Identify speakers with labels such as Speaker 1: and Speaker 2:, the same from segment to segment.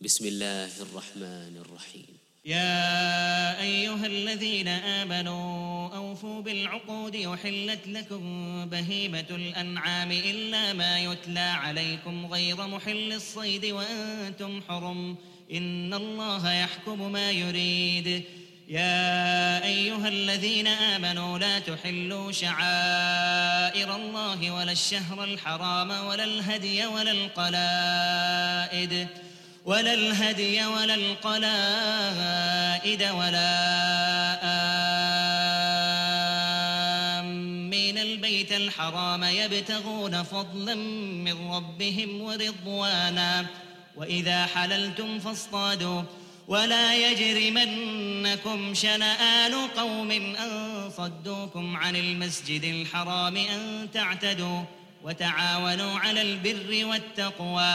Speaker 1: بسم الله الرحمن الرحيم.
Speaker 2: يا أيها الذين آمنوا أوفوا بالعقود أحلت لكم بهيمة الأنعام إلا ما يتلى عليكم غير محل الصيد وأنتم حرم. إن الله يحكم ما يريد. يا أيها الذين آمنوا لا تحلوا شعائر الله ولا الشهر الحرام ولا الهدي ولا القلائد. ولا الهدي ولا القلائد ولا آمين البيت الحرام يبتغون فضلا من ربهم ورضوانا. وإذا حللتم فاصطادوا. ولا يجرمنكم شنآن قوم أن صدوكم عن المسجد الحرام أن تعتدوا. وتعاونوا على البر والتقوى.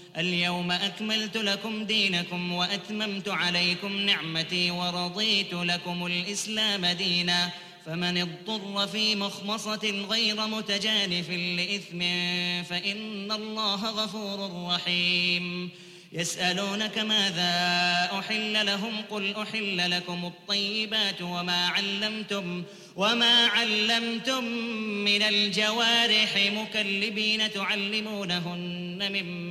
Speaker 2: اليوم أكملت لكم دينكم وأتممت عليكم نعمتي ورضيت لكم الإسلام دينا. فمن اضطر في مخمصة غير متجانف لإثم فإن الله غفور رحيم. يسألونك ماذا أحل لهم؟ قل أحل لكم الطيبات وما علمتم وما علمتم من الجوارح مكلبين تعلمونهن مما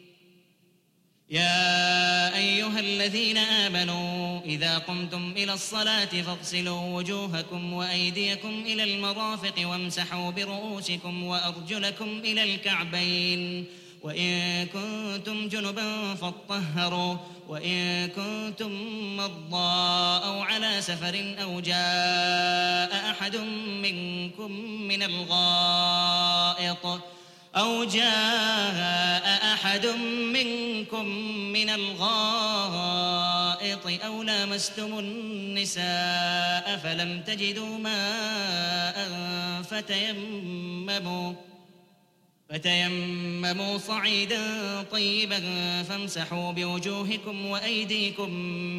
Speaker 2: يا أيها الذين آمنوا إذا قمتم إلى الصلاة فاغسلوا وجوهكم وأيديكم إلى المرافق وامسحوا برؤوسكم وأرجلكم إلى الكعبين. وإن كنتم جنبا فاطهروا وإن كنتم مرضى أو على سفر أو جاء أحد منكم من الغائط. أو جاء أحد منكم من الغائط أو لامستم النساء فلم تجدوا ماء فتيمموا فتيمموا صعيدا طيبا فامسحوا بوجوهكم وأيديكم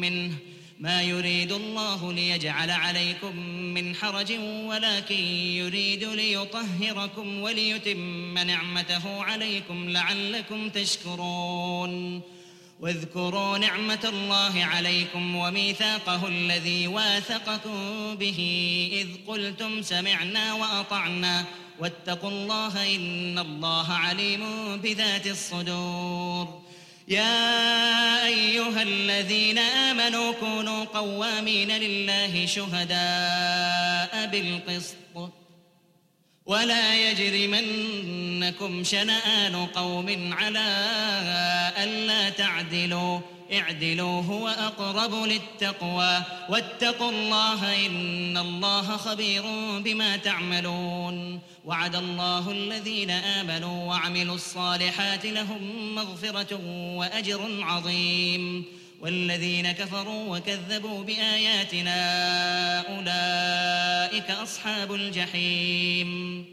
Speaker 2: منه ما يريد الله ليجعل عليكم من حرج ولكن يريد ليطهركم وليتم نعمته عليكم لعلكم تشكرون. واذكروا نعمة الله عليكم وميثاقه الذي واثقكم به إذ قلتم سمعنا وأطعنا. واتقوا الله إن الله عليم بذات الصدور. يا أيها الذين آمنوا كونوا قوامين لله شهداء بالقسط. ولا يجرمنكم شنآن قوم على ألا تعدلوا. اعدلوا هو أقرب للتقوى. واتقوا الله إن الله خبير بما تعملون. وعد الله الذين آمنوا وعملوا الصالحات لهم مغفرة وأجر عظيم. والذين كفروا وكذبوا بآياتنا أولئك أصحاب الجحيم.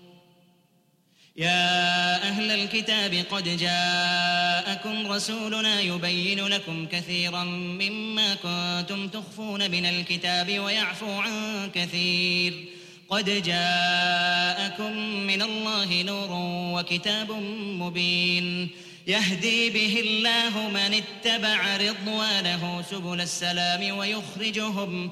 Speaker 2: يا أهل الكتاب قد جاءكم رسولنا يبين لكم كثيرا مما كنتم تخفون من الكتاب ويعفو عن كثير. قد جاءكم من الله نور وكتاب مبين. يهدي به الله من اتبع رضوانه سبل السلام ويخرجهم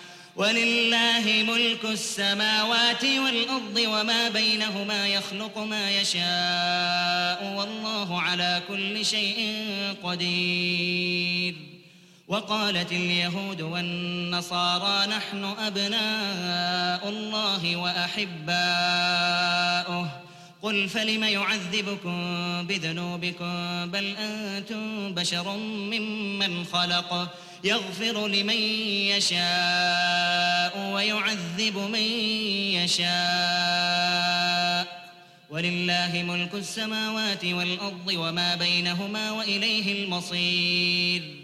Speaker 2: ولله ملك السماوات والأرض وما بينهما يخلق ما يشاء والله على كل شيء قدير. وقالت اليهود والنصارى نحن أبناء الله وأحباؤه. قل فلم يعذبكم بذنوبكم؟ بل أنتم بشر ممن خلق. يغفر لمن يشاء ويعذب من يشاء. ولله ملك السماوات والأرض وما بينهما وإليه المصير.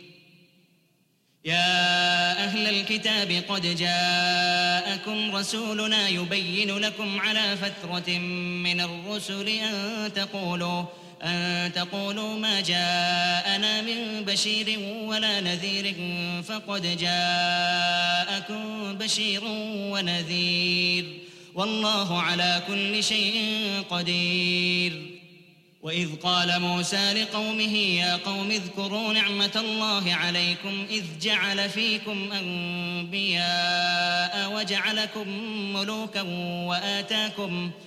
Speaker 2: يا أهل الكتاب قد جاءكم رسولنا يبين لكم على فترة من الرسل أن تقولوا أن تقولوا ما جاءنا من بشير ولا نذير فقد جاءكم بشير ونذير. والله على كل شيء قدير. وإذ قال موسى لقومه يا قوم اذكروا نعمة الله عليكم إذ جعل فيكم أنبياء وجعلكم ملوكا وآتاكم ۖ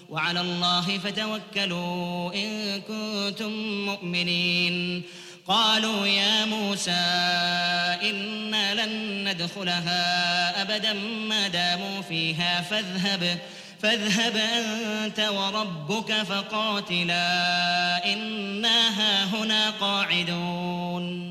Speaker 2: وعلى الله فتوكلوا إن كنتم مؤمنين. قالوا يا موسى إنا لن ندخلها أبدا ما داموا فيها فاذهب فاذهب أنت وربك فقاتلا إنا هاهنا قاعدون.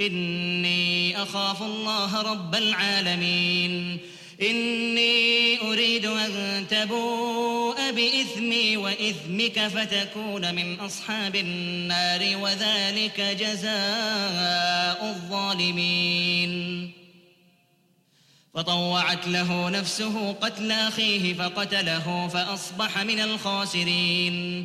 Speaker 2: إني أخاف الله رب العالمين. إني أريد أن تبوء بإثمي وإثمك فتكون من أصحاب النار وذلك جزاء الظالمين. فطوعت له نفسه قتل أخيه فقتله فأصبح من الخاسرين.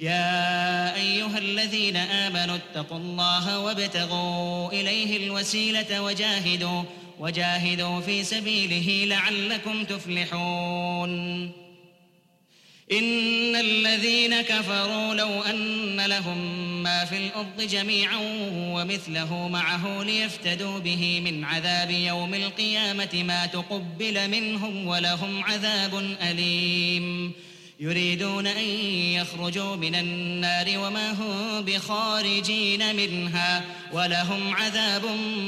Speaker 2: يا أيها الذين آمنوا اتقوا الله وابتغوا إليه الوسيلة وجاهدوا وجاهدوا في سبيله لعلكم تفلحون. إن الذين كفروا لو أن لهم ما في الأرض جميعا ومثله معه ليفتدوا به من عذاب يوم القيامة ما تقبل منهم ولهم عذاب أليم. يريدون أن يخرجوا من النار وما هم بخارجين منها ولهم عذاب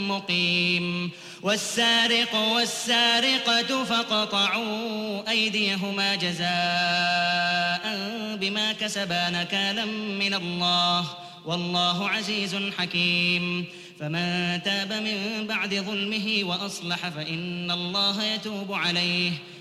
Speaker 2: مقيم. والسارق والسارقة فقطعوا أيديهما جزاء بما كسبا نكالا من الله والله عزيز حكيم. فمن تاب من بعد ظلمه وأصلح فإن الله يتوب عليه.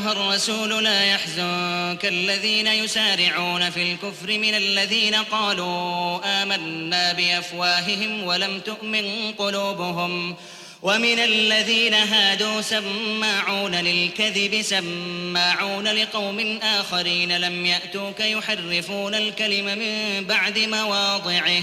Speaker 2: أيها الرسول لا يحزنك الذين يسارعون في الكفر من الذين قالوا آمنا بأفواههم ولم تؤمن قلوبهم ومن الذين هادوا سماعون للكذب سماعون لقوم آخرين لم يأتوك يحرفون الكلم من بعد مواضعه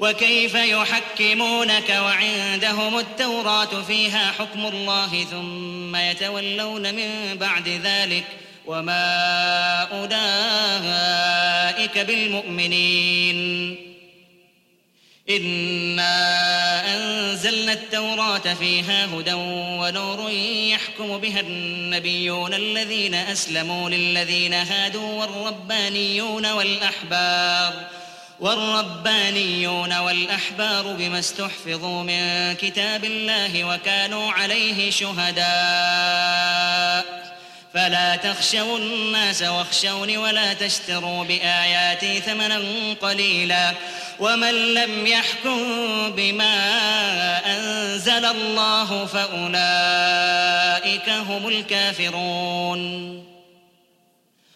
Speaker 2: وكيف يحكمونك وعندهم التوراة فيها حكم الله ثم يتولون من بعد ذلك وما أولئك بالمؤمنين. إنا أنزلنا التوراة فيها هدى ونور يحكم بها النبيون الذين أسلموا للذين هادوا والربانيون والأحبار. والربانيون والأحبار بما استحفظوا من كتاب الله وكانوا عليه شهداء. فلا تخشوا الناس واخشوني ولا تشتروا بآياتي ثمنا قليلا. ومن لم يحكم بما أنزل الله فأولئك هم الكافرون.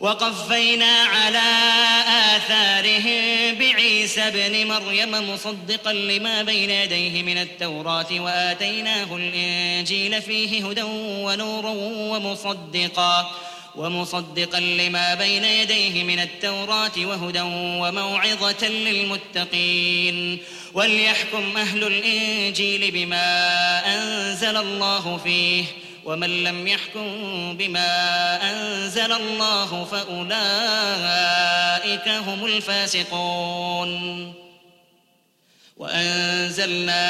Speaker 2: وقفينا على آثارهم بعيسى ابن مريم مصدقا لما بين يديه من التوراة وآتيناه الإنجيل فيه هدى ونور ومصدقا ومصدقا لما بين يديه من التوراة وهدى وموعظة للمتقين. وليحكم أهل الإنجيل بما أنزل الله فيه. ومن لم يحكم بما أنزل الله فأولئك هم الفاسقون. وأنزلنا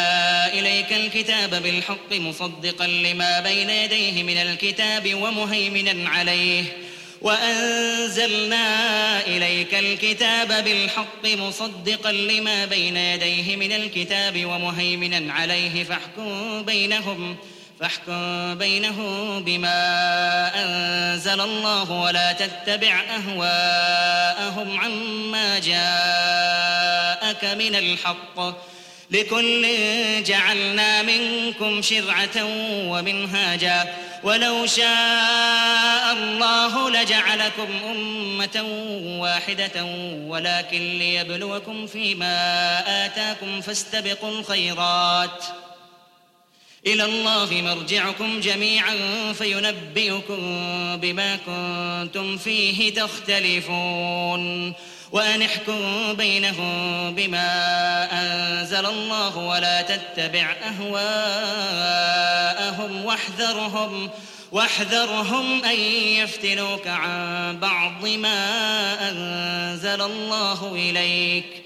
Speaker 2: إليك الكتاب بالحق مصدقا لما بين يديه من الكتاب ومهيمنا عليه. وأنزلنا إليك الكتاب بالحق مصدقا لما بين يديه من الكتاب ومهيمنا عليه. فاحكم بينهم فاحكم بينهم بما أنزل الله ولا تتبع أهواءهم عما جاءك من الحق لكل جعلنا منكم شرعة ومنهاجا ولو شاء الله لجعلكم أمة واحدة ولكن ليبلوكم فيما آتاكم فاستبقوا الخيرات إلى الله مرجعكم جميعا فينبئكم بما كنتم فيه تختلفون. وأن احكم بينهم بما أنزل الله ولا تتبع أهواءهم واحذرهم واحذرهم أن يفتنوك عن بعض ما أنزل الله إليك.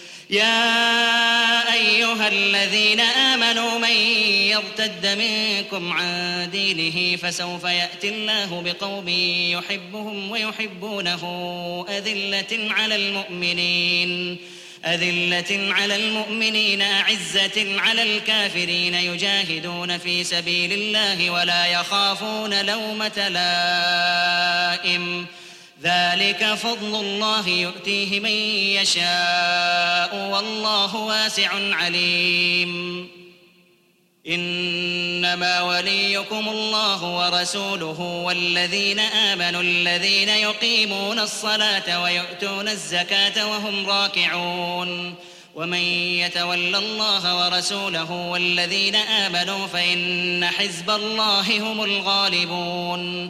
Speaker 2: يا أيها الذين آمنوا من يرتد منكم عن دينه فسوف يأتي الله بقوم يحبهم ويحبونه أذلة على المؤمنين أذلة على المؤمنين أعزة على الكافرين يجاهدون في سبيل الله ولا يخافون لومة لائم. ذلك فضل الله يؤتيه من يشاء والله واسع عليم. إنما وليكم الله ورسوله والذين آمنوا الذين يقيمون الصلاة ويؤتون الزكاة وهم راكعون. ومن يتول الله ورسوله والذين آمنوا فإن حزب الله هم الغالبون.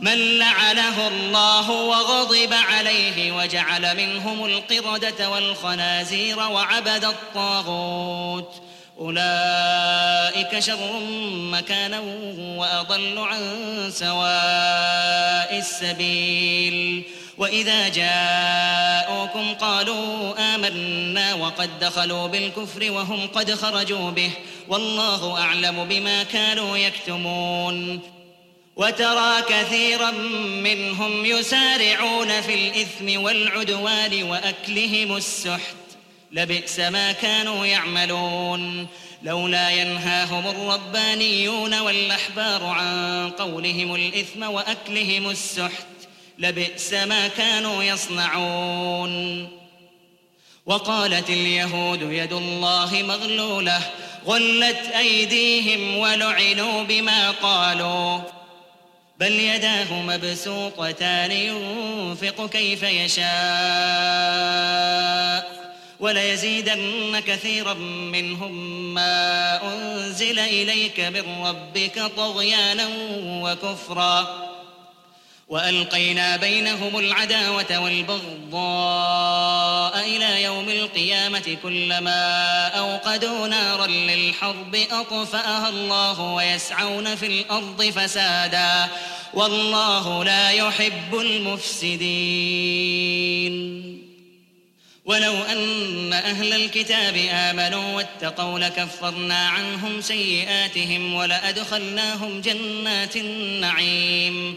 Speaker 2: من لعنه الله وغضب عليه وجعل منهم القردة والخنازير وعبد الطاغوت. أولئك شر مكانا وأضل عن سواء السبيل. وإذا جاءوكم قالوا آمنا وقد دخلوا بالكفر وهم قد خرجوا به. والله أعلم بما كانوا يكتمون. وترى كثيرا منهم يسارعون في الإثم والعدوان وأكلهم السحت. لبئس ما كانوا يعملون. لولا ينهاهم الربانيون والأحبار عن قولهم الإثم وأكلهم السحت لبئس ما كانوا يصنعون. وقالت اليهود يد الله مغلولة غلت أيديهم ولعنوا بما قالوا. بل يداه مبسوطتان ينفق كيف يشاء وليزيدن كثيرا منهم ما أنزل إليك من ربك طغيانا وكفرا وألقينا بينهم العداوة والبغضاء إلى يوم القيامة كلما أوقدوا نارا للحرب أطفأها الله ويسعون في الأرض فسادا والله لا يحب المفسدين. ولو أن أهل الكتاب آمنوا واتقوا لكفرنا عنهم سيئاتهم ولأدخلناهم جنات النعيم.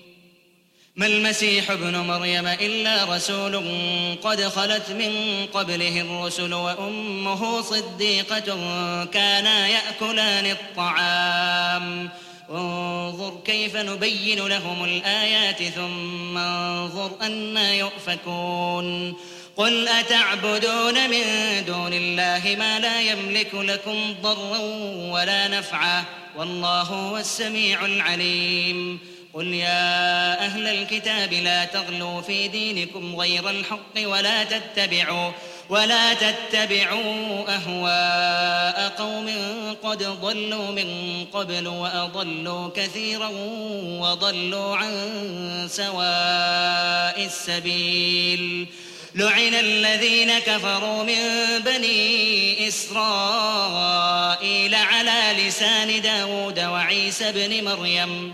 Speaker 2: ما المسيح ابن مريم إلا رسول قد خلت من قبله الرسل وأمه صديقة كانا يأكلان الطعام. انظر كيف نبين لهم الآيات ثم انظر أنا يؤفكون. قل أتعبدون من دون الله ما لا يملك لكم ضرا ولا نفعا والله هو السميع العليم. قل يا أهل الكتاب لا تغلوا في دينكم غير الحق ولا تتبعوا ولا تتبعوا أهواء قوم قد ضلوا من قبل وأضلوا كثيرا وضلوا عن سواء السبيل. لعن الذين كفروا من بني إسرائيل على لسان داود وعيسى بن مريم.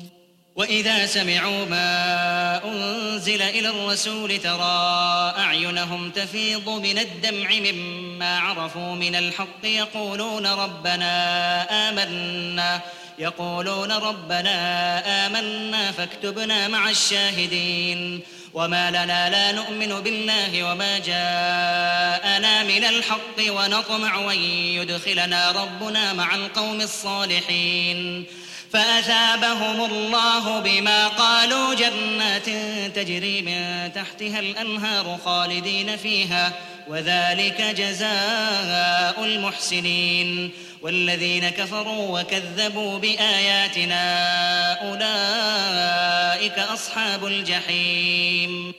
Speaker 2: وإذا سمعوا ما أنزل إلى الرسول ترى أعينهم تفيض من الدمع مما عرفوا من الحق يقولون ربنا آمنا يقولون ربنا آمنا فاكتبنا مع الشاهدين وما لنا لا نؤمن بالله وما جاءنا من الحق ونطمع أن يدخلنا ربنا مع القوم الصالحين فأثابهم الله بما قالوا جنات تجري من تحتها الأنهار خالدين فيها وذلك جزاء المحسنين. والذين كفروا وكذبوا بآياتنا أولئك أصحاب الجحيم.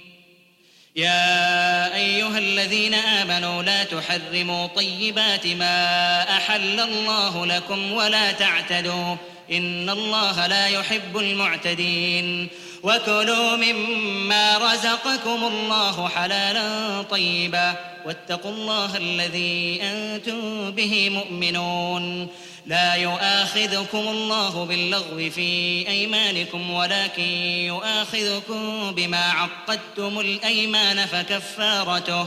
Speaker 2: يا أيها الذين آمنوا لا تحرموا طيبات ما أحل الله لكم ولا تعتدوا. إن الله لا يحب المعتدين. وكلوا مما رزقكم الله حلالا طيبا. واتقوا الله الذي أنتم به مؤمنون. لا يؤاخذكم الله باللغو في أيمانكم ولكن يؤاخذكم بما عقدتم الأيمان فكفارته.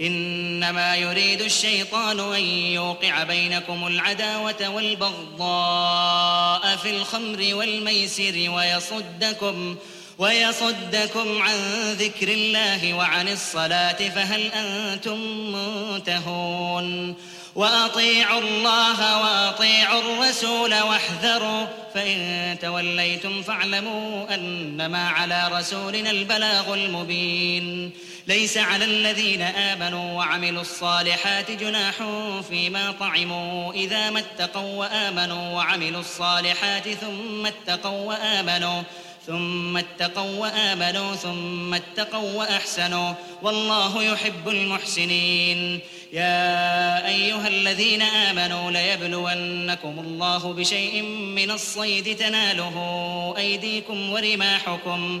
Speaker 2: إنما يريد الشيطان أن يوقع بينكم العداوة والبغضاء في الخمر والميسر ويصدكم ويصدكم عن ذكر الله وعن الصلاة فهل أنتم منتهون وأطيعوا الله وأطيعوا الرسول واحذروا فإن توليتم فاعلموا أنما على رسولنا البلاغ المبين ليس على الذين آمنوا وعملوا الصالحات جناح فيما طعموا. إذا ما اتقوا وآمنوا وعملوا الصالحات ثم اتقوا وآمنوا ثم اتقوا وآمنوا ثم اتقوا وأحسنوا. والله يحب المحسنين. يا أيها الذين آمنوا ليبلونكم الله بشيء من الصيد تناله أيديكم ورماحكم.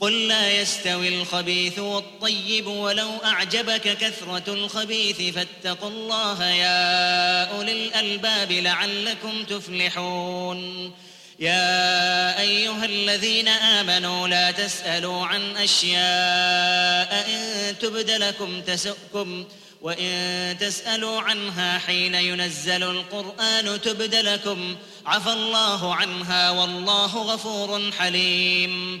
Speaker 2: قل لا يستوي الخبيث والطيب ولو أعجبك كثرة الخبيث فاتقوا الله يا أولي الألباب لعلكم تفلحون. يا أيها الذين آمنوا لا تسألوا عن أشياء إن تبد لكم تسؤكم وإن تسألوا عنها حين ينزل القرآن تبد لكم. عفى الله عنها والله غفور حليم.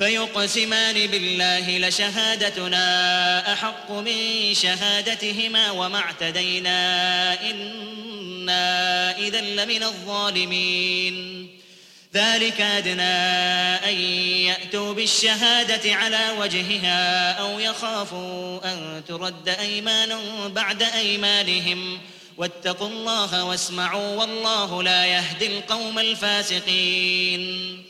Speaker 2: فيقسمان بالله لشهادتنا أحق من شهادتهما وما اعتدينا. إنا إذا لمن الظالمين. ذلك أدنى أن يأتوا بالشهادة على وجهها أو يخافوا أن ترد أيمان بعد أيمانهم. واتقوا الله واسمعوا والله لا يهدي القوم الفاسقين.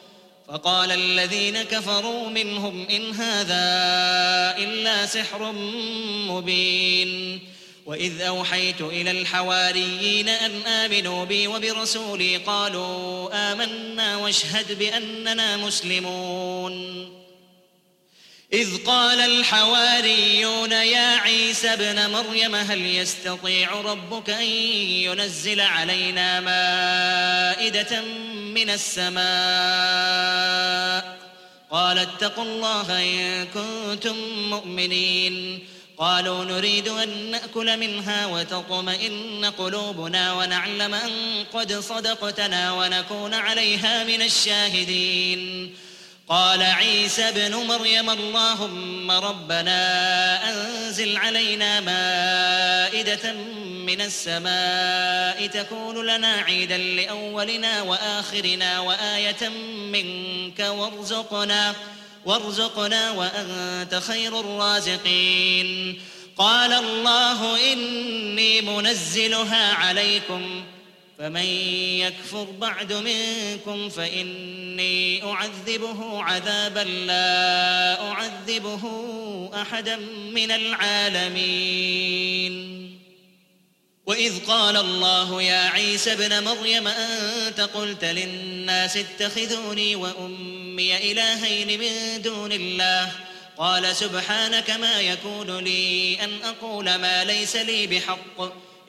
Speaker 2: فقال الذين كفروا منهم إن هذا إلا سحر مبين. وإذ أوحيت إلى الحواريين أن آمنوا بي وبرسولي قالوا آمنا واشهد بأننا مسلمون. إذ قال الحواريون يا عيسى ابن مريم هل يستطيع ربك أن ينزل علينا مائدة من السماء. قال اتقوا الله إن كنتم مؤمنين. قالوا نريد أن نأكل منها وتطمئن قلوبنا ونعلم أن قد صدقتنا ونكون عليها من الشاهدين. قال عيسى ابن مريم اللهم ربنا أنزل علينا مائدة من السماء تكون لنا عيدا لأولنا وآخرنا وآية منك وارزقنا وارزقنا وأنت خير الرازقين. قال الله إني منزلها عليكم. فمن يكفر بعد منكم فإني أعذبه عذابا لا أعذبه أحدا من العالمين. وإذ قال الله يا عيسى ابن مريم أنت قلت للناس اتخذوني وأمي إلهين من دون الله. قال سبحانك ما يكون لي أن أقول ما ليس لي بحق.